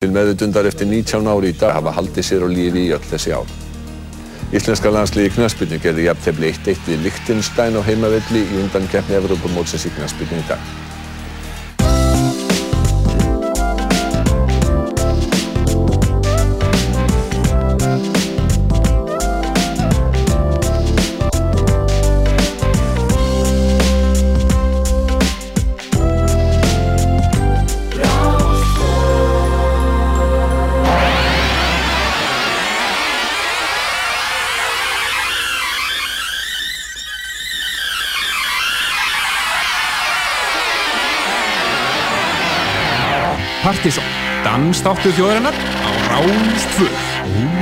Til meðutundar eftir 19 ári í dag hafa haldið sér á lífi í öll þessi ár. Íslenska landsliði knaspinu gerði jafntefli 1-1 við Lichtenstein á heimavelli í undan keppni Evrópumótsins í knaspinu í dag. Dansþáttu þjóðarinnar á Ráðstvöð.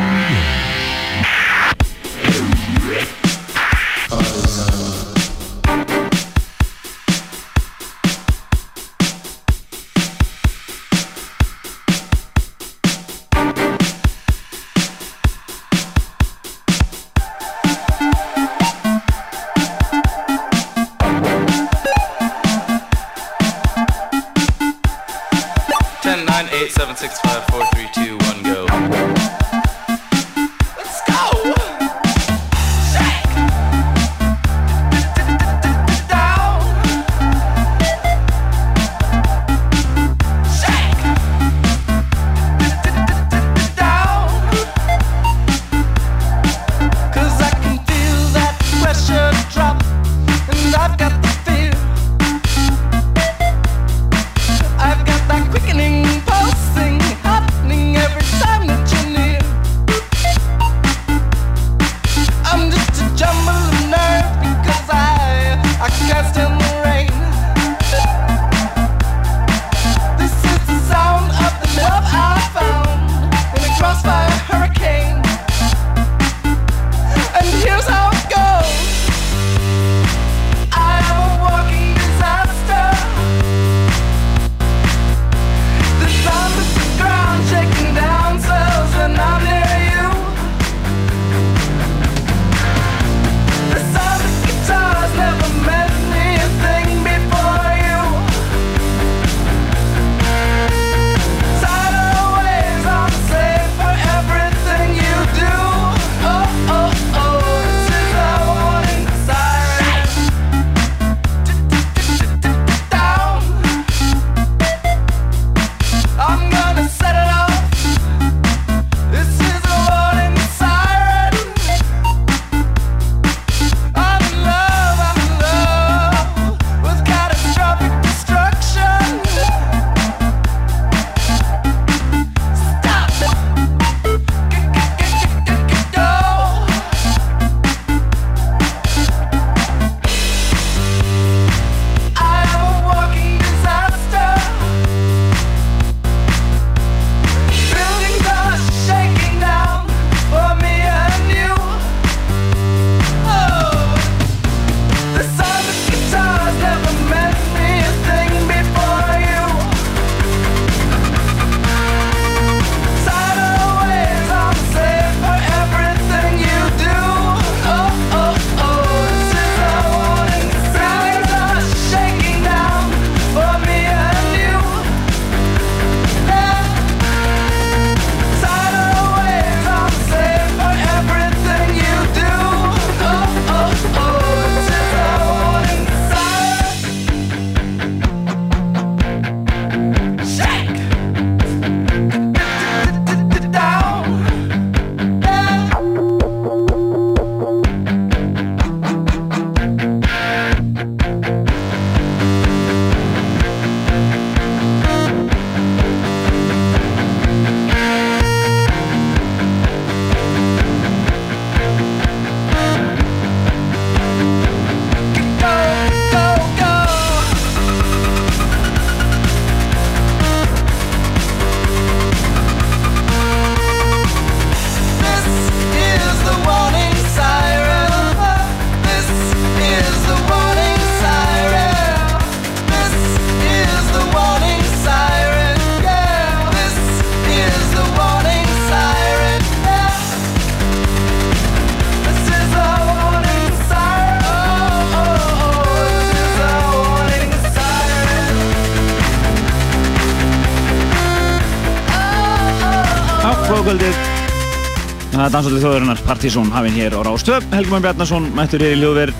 Já, flóðkvöldið Það er dansaldið þjóðurinnar Partizón hafinn hér á Rástöp Helgum Bjarnason mættur hér í hljóðver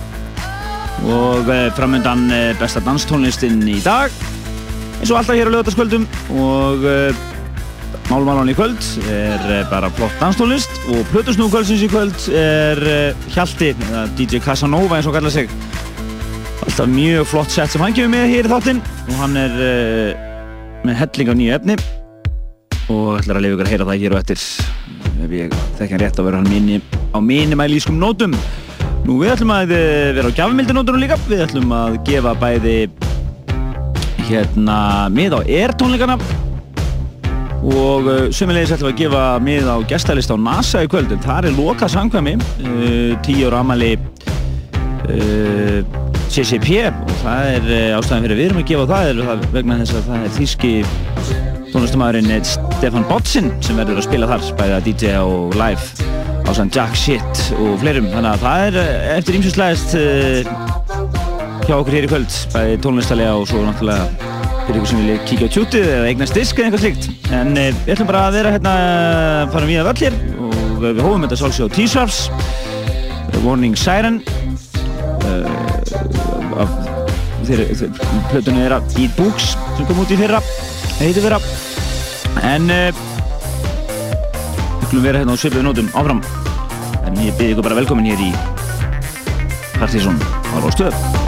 og eh, framöndan eh, besta danstónlistinn í dag. Eins og alltaf hér á lögataskvöldum og uh, málmálan í kvöld er bara flott danstónlist og Plutusnúkvöldsins í kvöld er Hjalti, eða DJ Casanova eins og kalla sig. Alltaf mjög flott sett sem hann kemur með hér í þáttinn og hann er með helling af nýju efni og ætlar að lifa ykkur að heyra það hér og eftir. Ef ég þekki hann rétt að vera hann mini, á minimælískum nótum. Nú við ætlum að eh, vera á gjafmildinótunum líka. Við ætlum að gefa bæði hérna mið á Air tónleikana og uh, sömulegis ætlum við að gefa mið á gestalist á NASA í kvöld. En það er loka sangkvæmi uh, tíu ára amali uh, CCP og það er ástæðan fyrir við erum að gefa það, það vegna þess að það er þýski tónlistamæðurinn Stefan Botsin sem verður að spila þar bæðið að DJ og live á sann Jack Shit og fleirum. Þannig að það er eh, eftir ímsinslæðist uh, eh, hjá okkur hér í kvöld bæðið tónlistalega og svo náttúrulega fyrir ykkur sem vilja kíkja á tjútið eða eignast disk eða eitthvað slíkt. En uh, við ætlum bara að vera hérna fara við að völl hér og við hófum þetta svolsíð á T-Swarfs Warning Siren af plötunni þeirra Eat Books sem kom út í fyrra heiti vera. En uh, við skulum vera hérna á svipuðu nótum. Áfram. En ég byrði ykkur bara velkomin hér í Partizón. Á Róstöð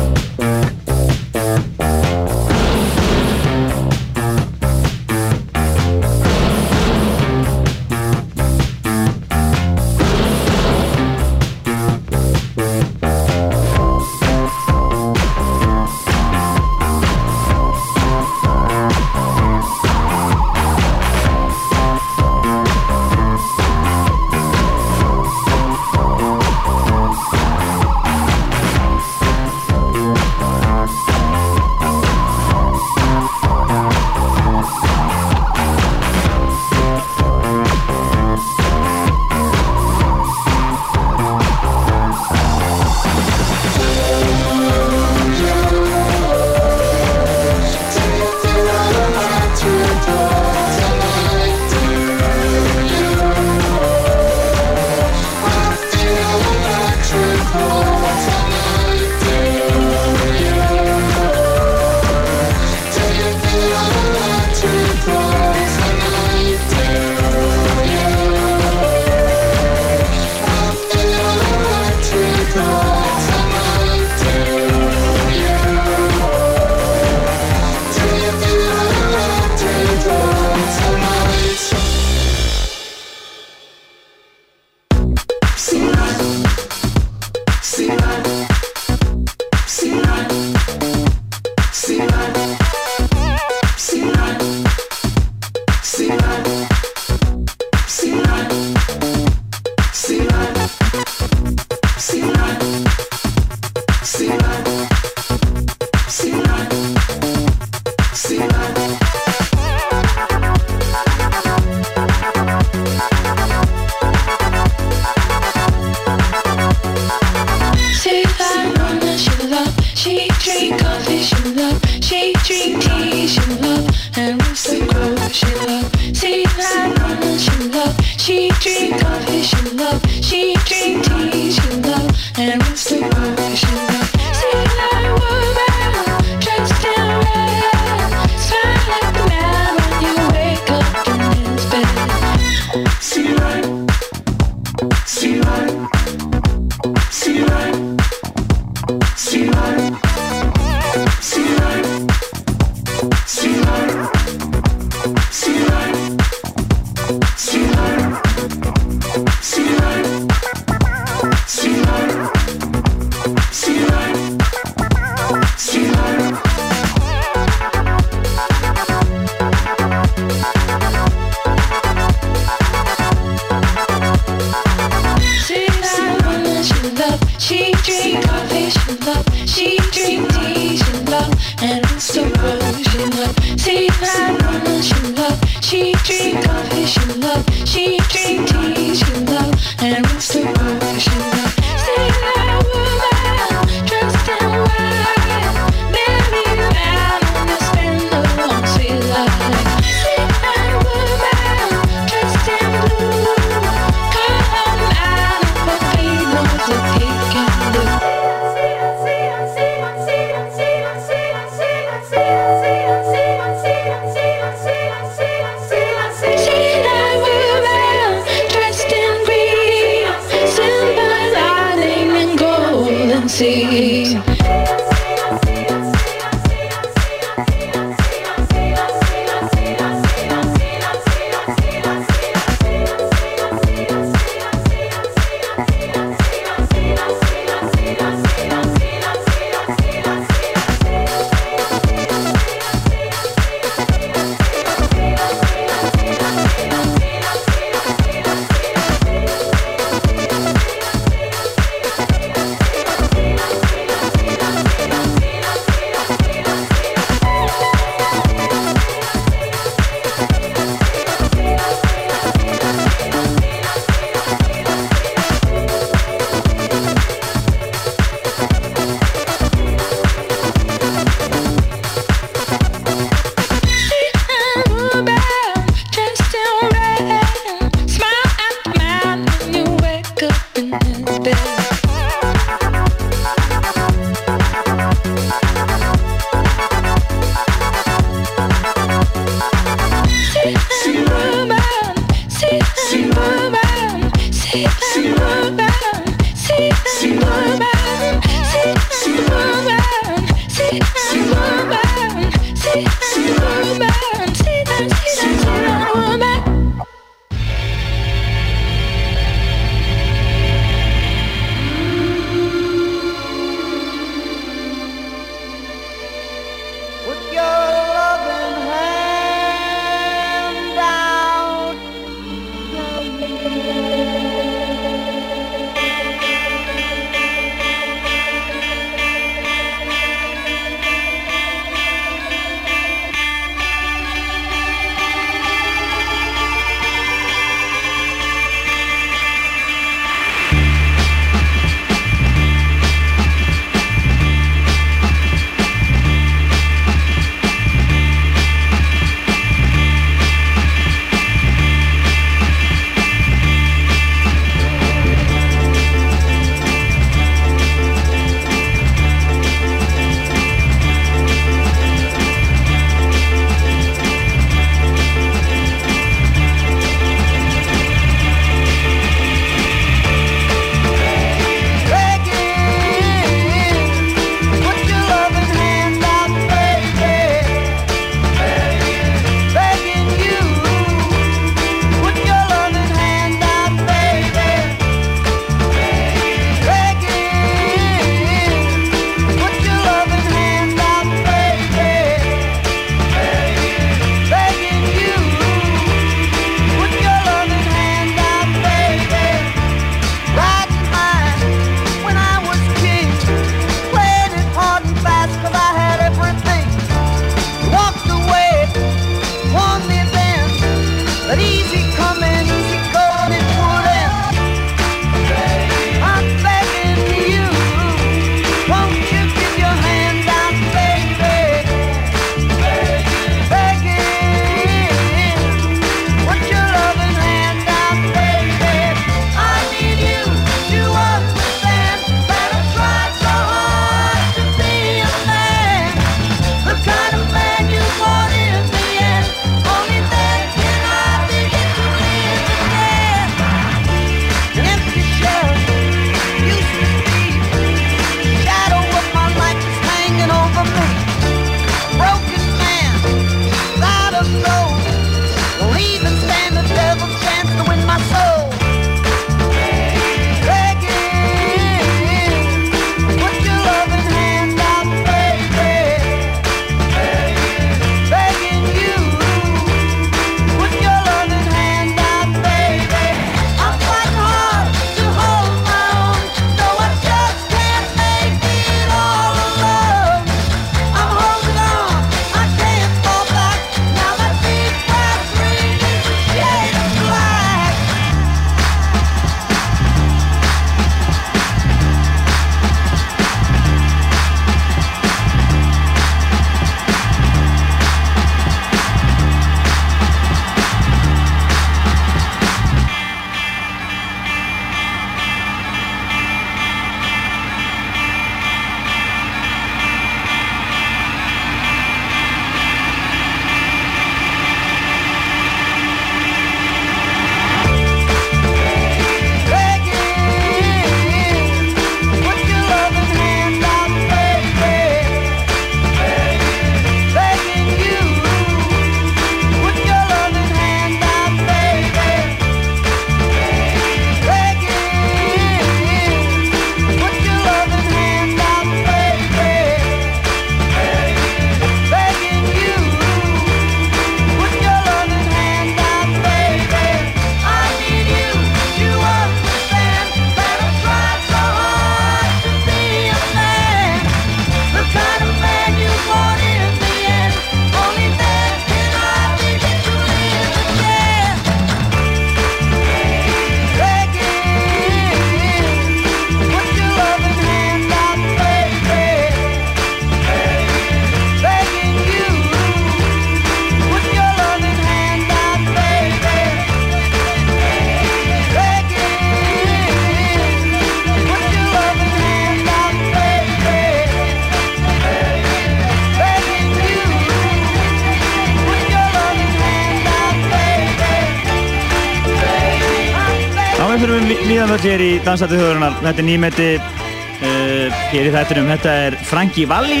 við nýðanvöld hér í Dansætti þjóðurinnar. Þetta er nýmeti uh, hér í þættinum. Þetta er Frankie Valli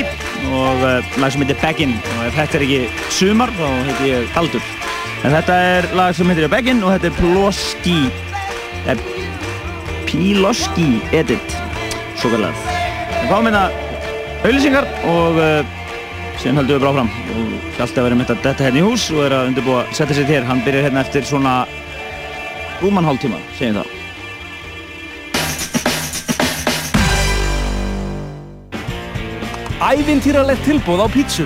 og uh, lag sem heitir Beggin. Og ef þetta er ekki sumar, þá heitir ég Kaldur. En þetta er lag sem heitir Beggin og þetta er Ploski, eh, Piloski Edit, svo kallað. Við fáum hérna auðlýsingar og uh, síðan höldum við bara áfram. Og Hjalti að vera með þetta hérna í hús og er að undirbúa að setja sér hér. Hann byrjar hérna eftir svona rúman hálftíma, segjum það. Ævintýralegt tilbúð á pítsu.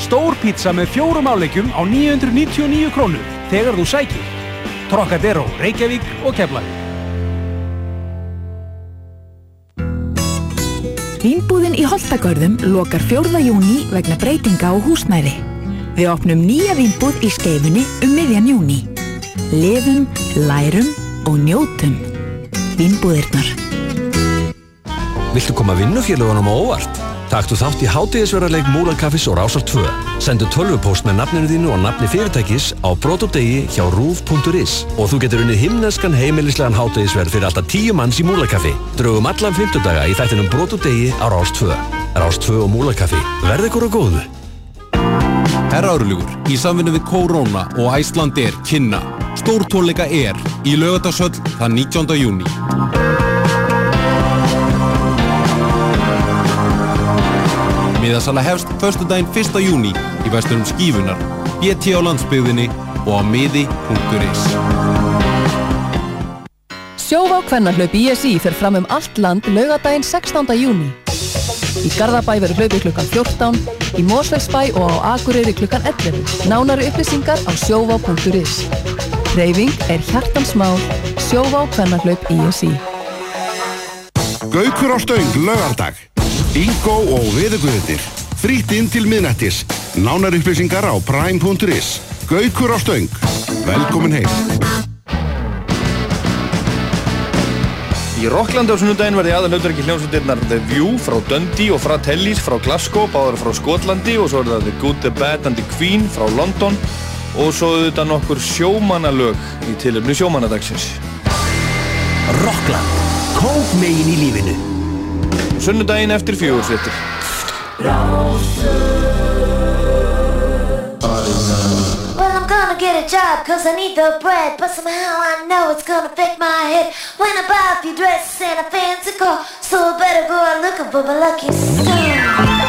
Stór pítsa með fjórum áleikjum á 999 krónur þegar þú sækir. Trocadero, Reykjavík og Keflavík. Vínbúðin í Holtagörðum lokar 4. júni vegna breytinga á húsnæði. Við opnum nýja vínbúð í skeifunni um miðjan júni. Lifum, lærum og njótum. Vínbúðirnar. Viltu koma vinnufélagunum á óvart? Taktu þátt í hátíðisverðarleik Múlankaffis og Rásar 2. Sendu tölvupóst með nafninu þínu og nafni fyrirtækis á brotodegi hjá rúf.is og þú getur unnið himneskan heimilislegan hátíðisverð fyrir alltaf 10 manns í Múlankaffi. Draugum allan 50 daga í þættinum brotodegi á Rás 2. Rás 2 og Múlankaffi. Verð ykkur á góðu. Herra Árlugur, í samvinni við Corona og Æslandir kynna Stórtónleika er í lögatarsöll þann 19. júni. Miðasala hefst föstudaginn 1. júni í vesturum Skífunar, BT á landsbyggðinni og á miði.is. Sjóvá kvennarhlaup ISI fer fram um allt land laugadaginn 16. júni. Í Garðabæ verður hlaupi klukkan 14, í Mósvegsbæ og á Akureyri klukkan 11. Nánari upplýsingar á sjóvá.is. Reyfing er hjartansmál, sjóvá kvennarhlaup ISI. Gaukur á stöng laugardag. Bingo og viðuguðir. Frýtt inn til miðnættis. Nánar upplýsingar á prime.is. Gaukur á stöng. Velkomin heim. Í Rocklandi á sunnudaginn verði aðal hlutverki hljómsveitirnar The View frá Dundee og Fratellis frá Glasgow, báðar frá Skotlandi og svo er það The Good, The Bad and The Queen frá London og svo auðvitað nokkur sjómanalög í tilöfni sjómanadagsins. Rockland, kók megin í lífinu. Sunnudaginn eftir fjögur fréttir. Well, I'm gonna get a job cause I need the bread But somehow I know it's gonna affect my head When I buy a few dresses and a fancy car So I better go out looking for my lucky star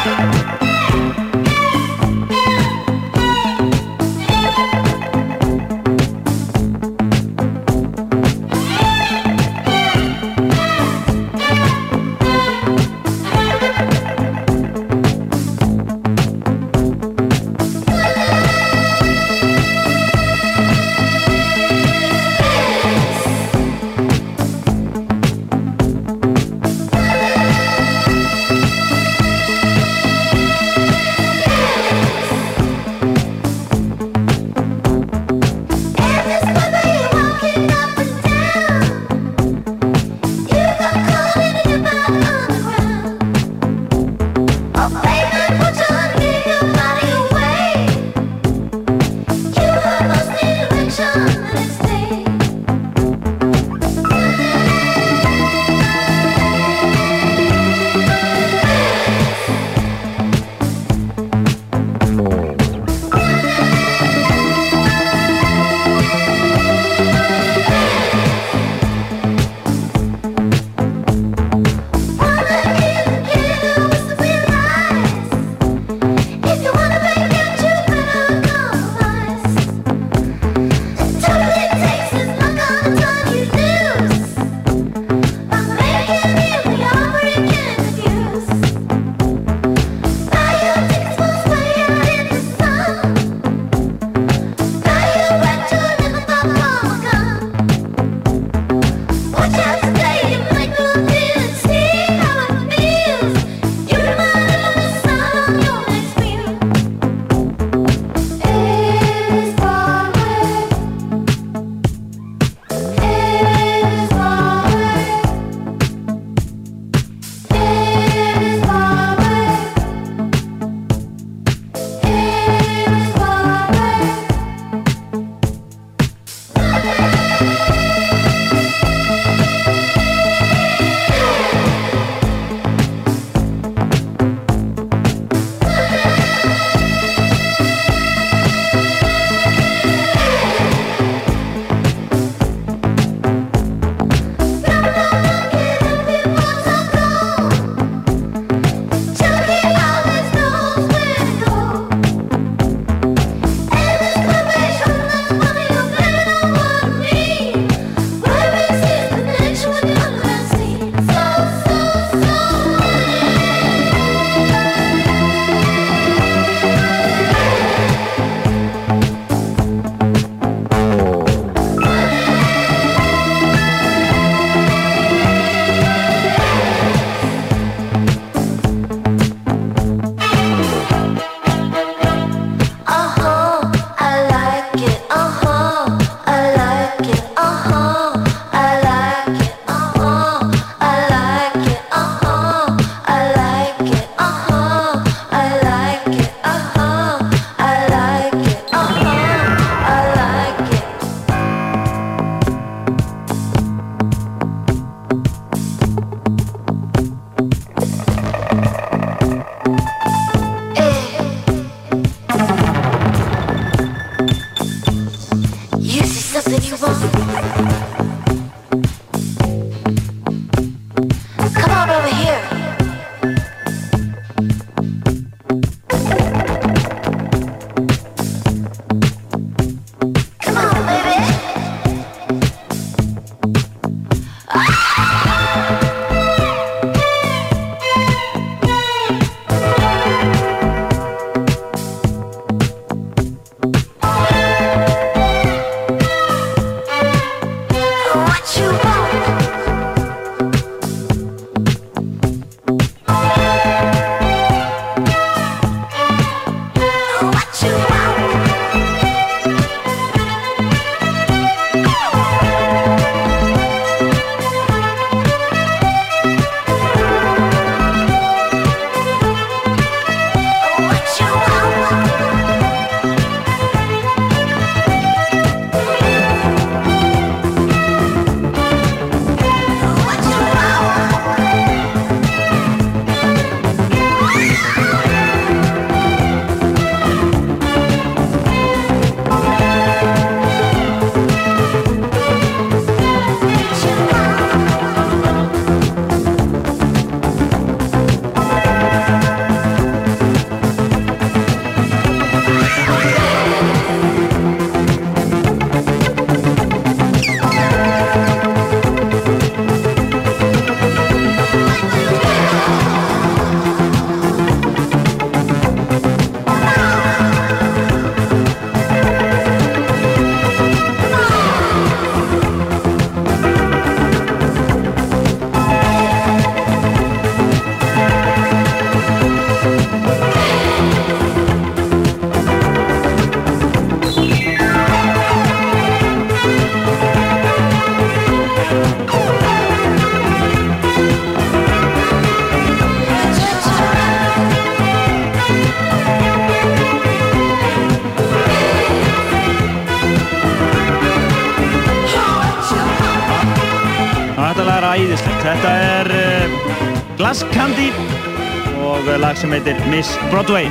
Miss Broadway.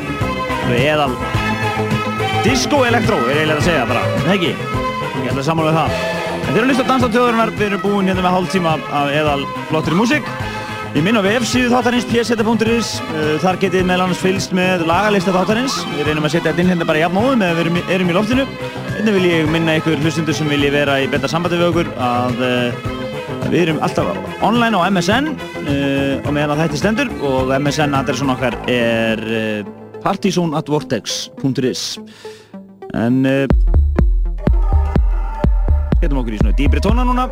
Eðal disco elektró, er eiginlega að segja bara, ekki? Ég held að samanlega það. En þeir eru að hlusta á Dans á tjóðurinnar, við erum búin hérna með hálf tíma af eðal flottri músík. Ég minn á vefsíðu þáttarins, pseta.is, uh, þar getið meðal annars fylgst með lagalista þáttarins. Við reynum að setja þetta inn hérna bara jafnóðum eða við erum, í loftinu. Hérna vil ég minna ykkur hlustundur sem vilji vera í betra sambandi við okkur að uh, við erum alltaf online á MSN og meðan að þetta stendur og MSN adressun okkar er uh, partysonatvortex.is En uh, getum okkur í svona dýbri tóna núna.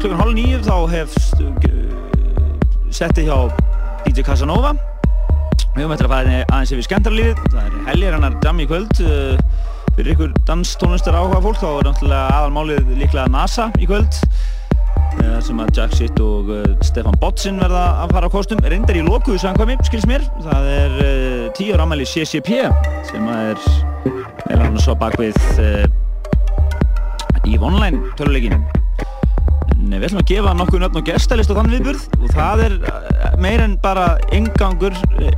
Klukkan hálf nýju þá hefst setti hjá DJ Casanova. Við höfum eftir að fara aðeins yfir skemmtarlífið það er helgir hannar dam í kvöld fyrir ykkur danstónlistar áhuga fólk þá er náttúrulega aðalmálið líklega NASA í kvöld uh, sem að Jack Sitt og uh, Stefan Botsin verða að fara á kostum. Reyndar í lokuðu sangkvæmi, skils mér. Það er uh, tíu ára ámæli CCP sem að er meðal hann svo bak við uh, EVE Online töluleikin. En við ætlum að gefa nokkuð nöfn og gestalist á þann viðburð og það er meir en bara ingangur uh,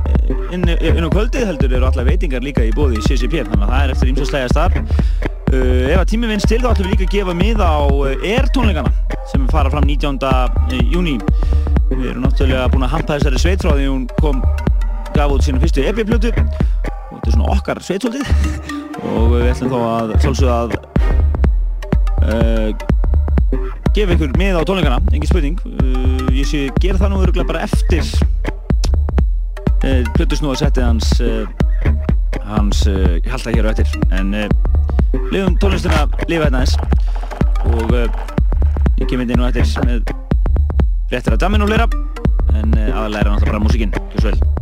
inn, inn á kvöldið heldur eru allar veitingar líka í bóði í CCP þannig að það er eftir ímsastlega starf uh, ef að tími vinst til þá ætlum við líka að gefa miða á uh, Air tónleikana sem fara fram 19. júni við erum náttúrulega búin að hampa þessari sveit frá því hún kom gaf út sína fyrstu EP-plötu og þetta er svona okkar sveitsoldið og við ætlum þá að sjálfsögða að uh, gefa ykkur með á tónleikana, engin spurning. Uh, ég sé, gera það nú öruglega bara eftir uh, plötusnúa settið hans hans halda hér á eftir. En lifum tónlistina lifa hérna eins og uh, ég kem inn nú eftir með réttir að damin og hlera en uh, aðalega er náttúrulega bara músikinn, ekki svo vel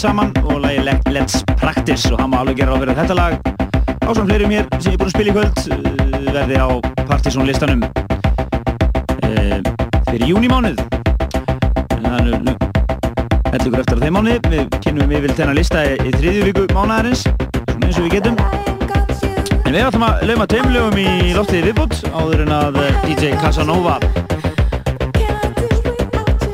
saman og lagi Let- Let's Practice og hann má alveg gera á að vera þetta lag á svona fleiri mér sem ég er búin að spila í kvöld uh, verði á Partizón listanum uh, fyrir júnimánuð það er nú heldur ykkur eftir á þeim mánuði. Við kynum við vil þennan lista í, í þriðju viku mánuðarins svona eins og við getum. En við ætlum að lauma tveim lögum í loftið viðbútt áður en að eh, DJ Casanova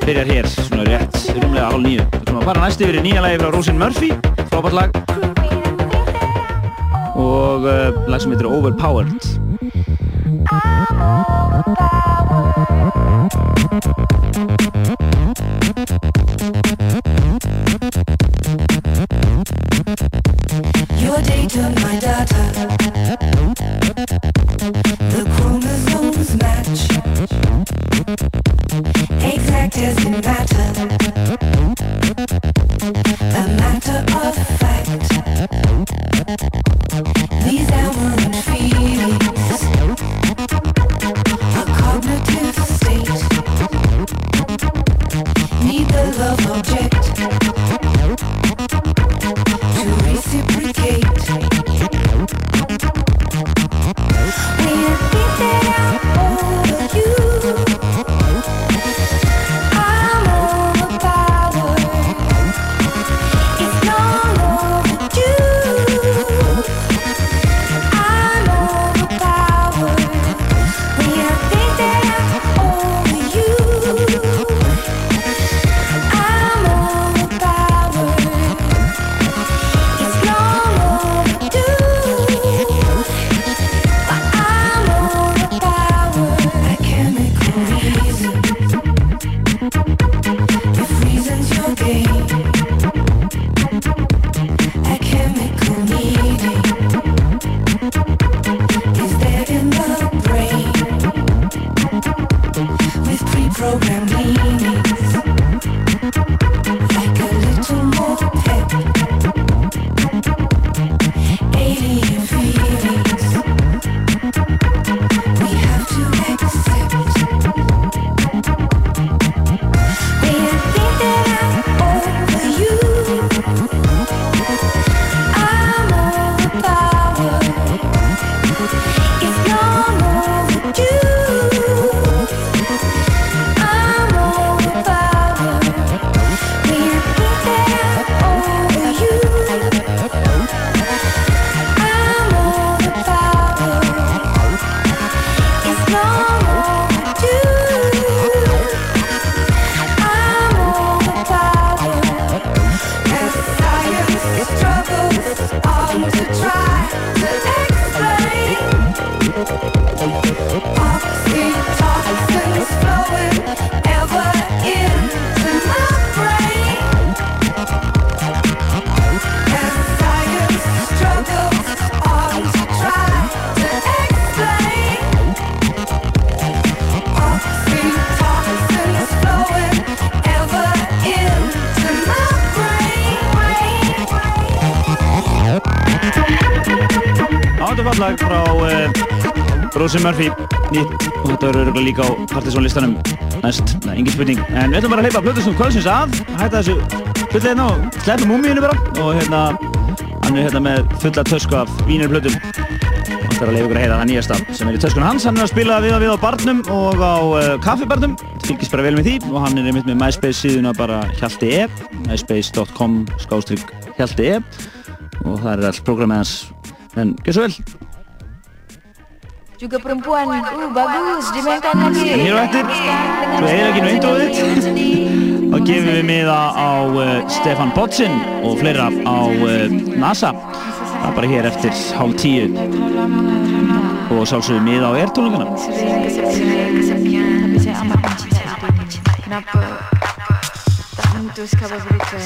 byrjar hér svona rétt rúmlega hálf nýju ætlum að fara næst yfir í nýja lagi frá Rosin Murphy frábært lag. Og uh, lag sem heitir Overpowered Rosin Murphy. Nýtt og þetta verður örugglega líka á Partizón listanum næst, Nei, engin spurning. En við ætlum bara að hleypa Plutusnum kvöldsins að hætta þessu fulllegin á, sleppum múmíinu bara. Og hérna, hann er hérna með fulla tösku af vínir Plutum og þetta er að leiða ykkur að heyra það nýjasta sem er í töskun hans, hann er að spila við og við á barnum og á uh, kaffibarnum. Fylgist bara vel með því. Og hann er einmitt með MySpace síðuna bara Hjalti E. Myspace.com skástrygg Hjalti E. Og það er allt prógramið hans. En Juga perempuan, uh bagus, dimainkan lagi. Hér á eftir, svo eða ekki nú introðið þá gefum við miða á uh, Stefan Botsin og fleira á uh, NASA það er bara hér eftir hálf tíu og sálsögum miða á mencintai Kenapa tak mengutus kabar berita?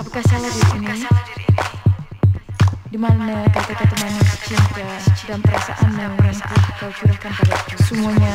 Apakah salah diri ini? Di mana kata-kata manis cinta dan perasaanmu yang telah kau curahkan padaku? Semuanya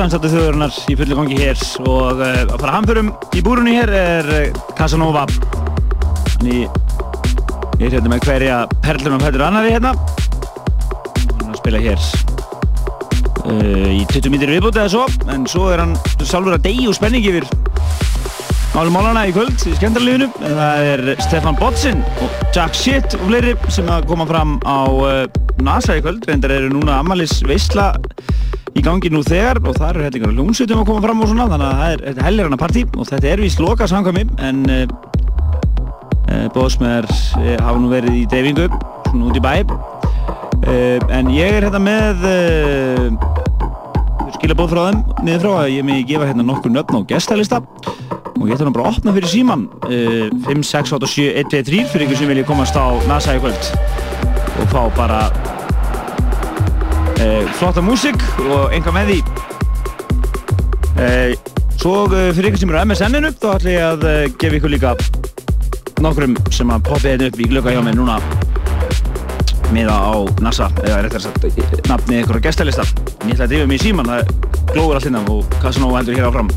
Já, dansættu þjóðurinnar í fullu gangi hér og uh, að fara hamförum í búrunni hér er uh, Casanova. Þannig ég er hérna með hverja perlunum hættur annari hérna. Hann spila hér uh, í 20 mítir viðbúti eða svo en svo er hann sjálfur að degi og spenning yfir málum málana í kvöld í skemmtarlífinu en það er Stefan Botsin og Jack Shit og fleiri sem að koma fram á NASA í kvöld. Reyndar eru núna Amalis Veisla í gangi nú þegar og það eru hellingar hljómsutum að koma fram og svona þannig að það er, hellir hana partí og þetta er víst loka samkvæmi en uh, uh, Bóðsmeðar uh, hafa nú verið í deyfingu svona út í bæ. En ég er hérna með skilabóð frá þeim niður frá að ég megi gefa hérna nokkur nöfn á gestalista og ég ætla nú bara að opna fyrir síman uh, 5, 6, 8, 7, 1, 2, 3 fyrir ykkur sem vilja komast á NASA í kvöld og fá bara flotta músík og enga með því. Uh, svo uh, fyrir ykkur sem eru á MSN-inu þá ætla ég að gefa ykkur líka nokkrum sem að poppa hérna upp í glögga hjá mig núna. Miða á NASA eða réttar sagt nafni ykkur á gestalista. Ég ætla að drífa mig í síman það glóður allt innan og Casanova heldur hér áfram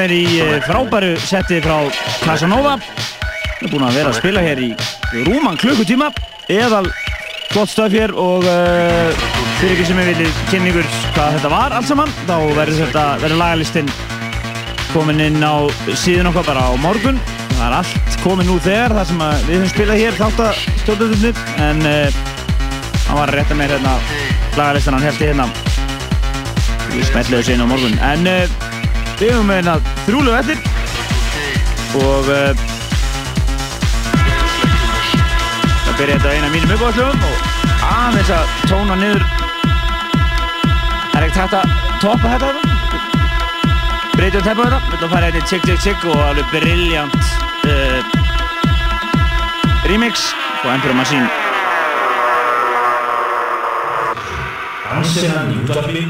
sem er í eh, frábæru seti frá Casanova. Það er búin að vera að spila hér í rúman klukkutíma. Eðal flott stöf hér og uh, fyrir ekki sem ég vilja kynna ykkur hvað þetta var allt saman, þá verður þetta, verður lagalistinn komin inn á síðan okkar bara á morgun. Það er allt komin úr þegar þar sem við höfum spilað hér þáttastöldunum en uh, hann var að rétta mér hérna lagalistann hann held í hérna við smelluðu sér inn á morgun en uh, Við höfum meina um þrjúlu vellir og uh, það byrja þetta eina mínum uppáhaldum og aðeins að tóna niður. Er ekkert hægt að topa þetta breytjum tempo þetta. Við höfum að fara hérna í tjekk tjekk tjekk og alveg brilljant uh, eh, remix og Emperor Machine. Þannig sem hann í útvarfi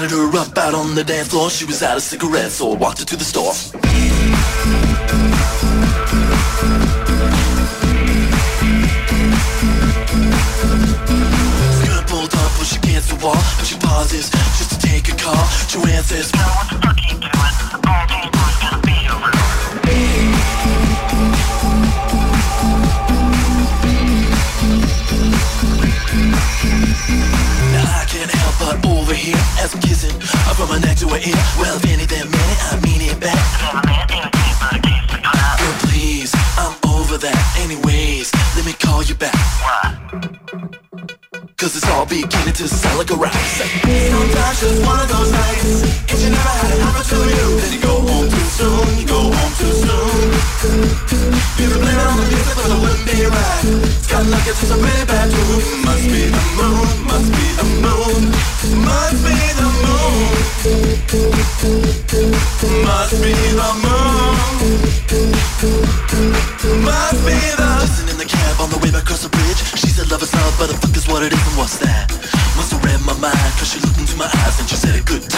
Chatted her up out on the dance floor. She was out of cigarettes so I walked her to the store. said a good.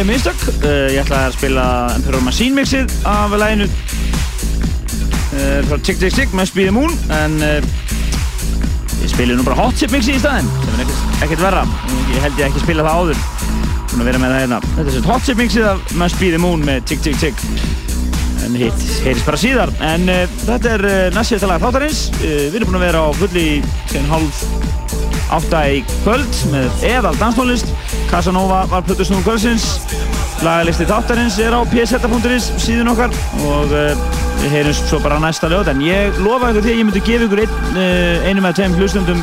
Ánægileg mistök. Uh, ég ætlaði að spila Emperor Machine mixið af læginu uh, frá Tick Tick Tick með Speedy Moon, en uh, ég spili nú bara Hot Chip mixið í staðinn, sem er ekkert, verra. Ég held ég ekki spila það áður, búin að vera með það hérna. Þetta er svolítið Hot Chip mixið af með Speedy Moon með Tick Tick Tick. En hitt heyrðis bara síðar. En þetta er uh, næst síðasta lag þáttarins. Við erum búin að vera á fulli síðan hálf átta í kvöld með eðal danstónlist. Casanova var plötusnúðum kvöldsins. Lagalisti þáttarins er á pseta.is síðan okkar og uh, við heyrum svo bara næsta lög. En ég lofa ykkur því að ég myndi gefa ykkur ein, uh, einum eða tveim hlustundum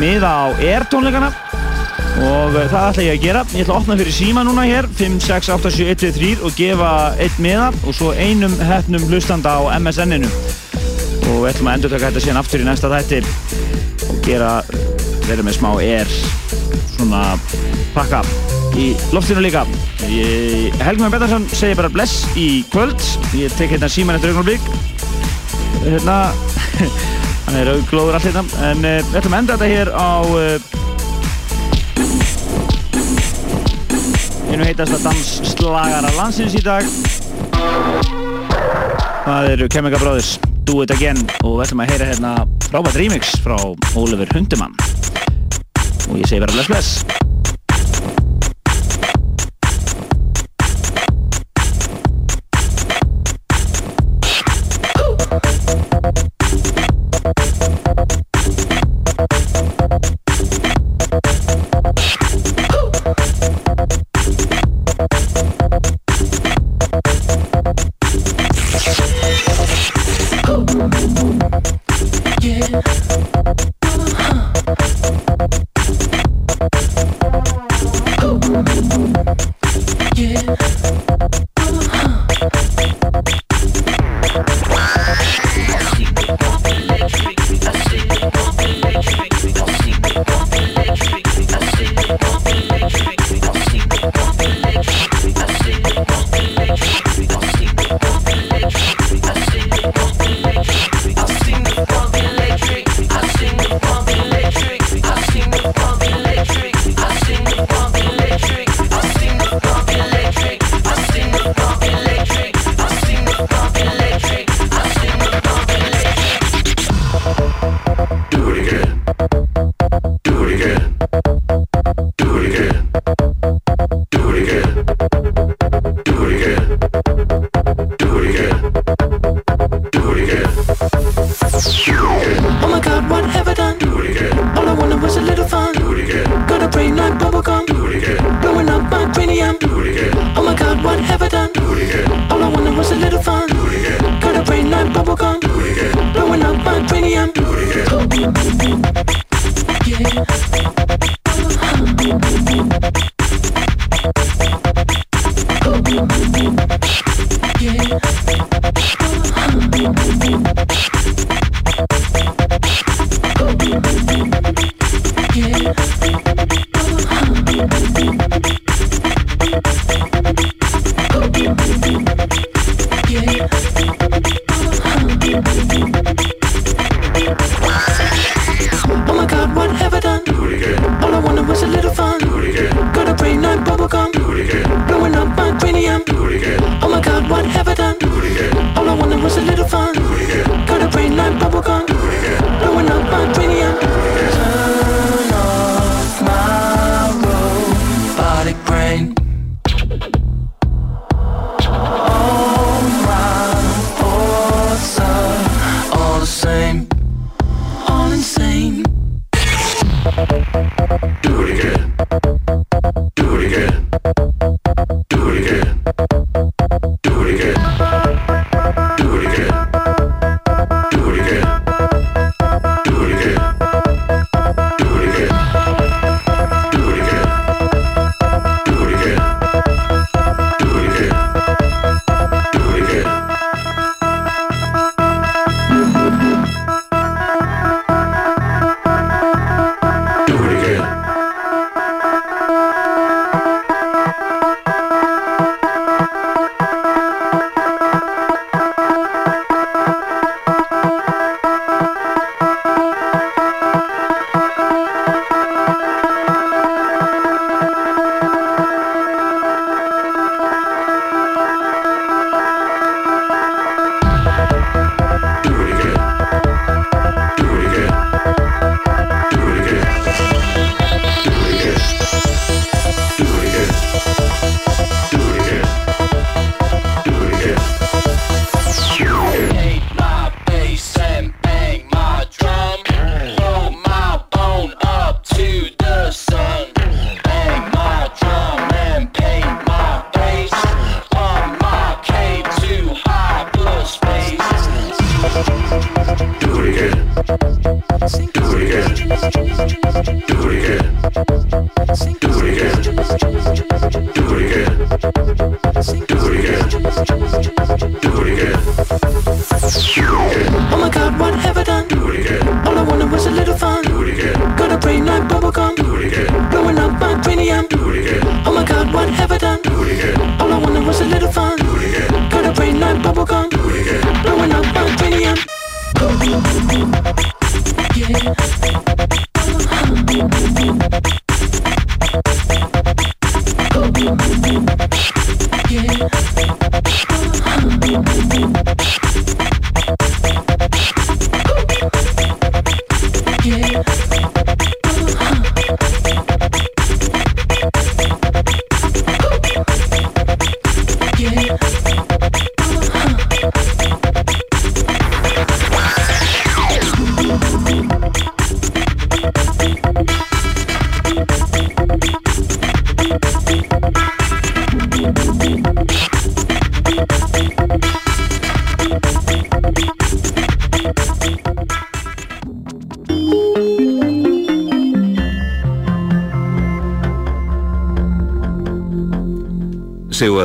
miða á Air tónleikana og uh, það ætla ég að gera. Ég ætla að opna fyrir síma núna hér 5, 6, 8, 7, 1, 2, 3 og gefa einn miða og svo einum hefnum hlustanda á MSN-inu og við ætlum að endur taka þetta síðan aftur í næsta þætti og gera, vera með smá air svona pakka í loftinu líka ég, Helgum Bettarsson segir bara bless í kvöld. Ég tek hérna síman eftir augnablik hérna hann er auglóður allt hérna. En uh, við ætlum að enda þetta hér á uh, einu heitasta dansslagara landsins í dag. Það eru Chemical Brothers Do It Again. Og við ætlum að heyra hérna frábært remix frá Oliver Hundemann. Og ég segi bara bless bless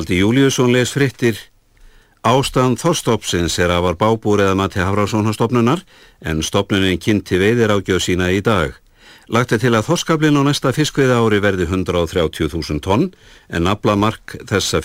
Sigvaldi Júliusson les frittir Ástand þorstopsins er afar bábúr eða mati Hafrásónastofnunar en stopnunin kynnti veiðir ágjöð sína í dag. Lagt er til að þorskablin á næsta fiskveiða ári verði 130.000 tonn en aflamark þessa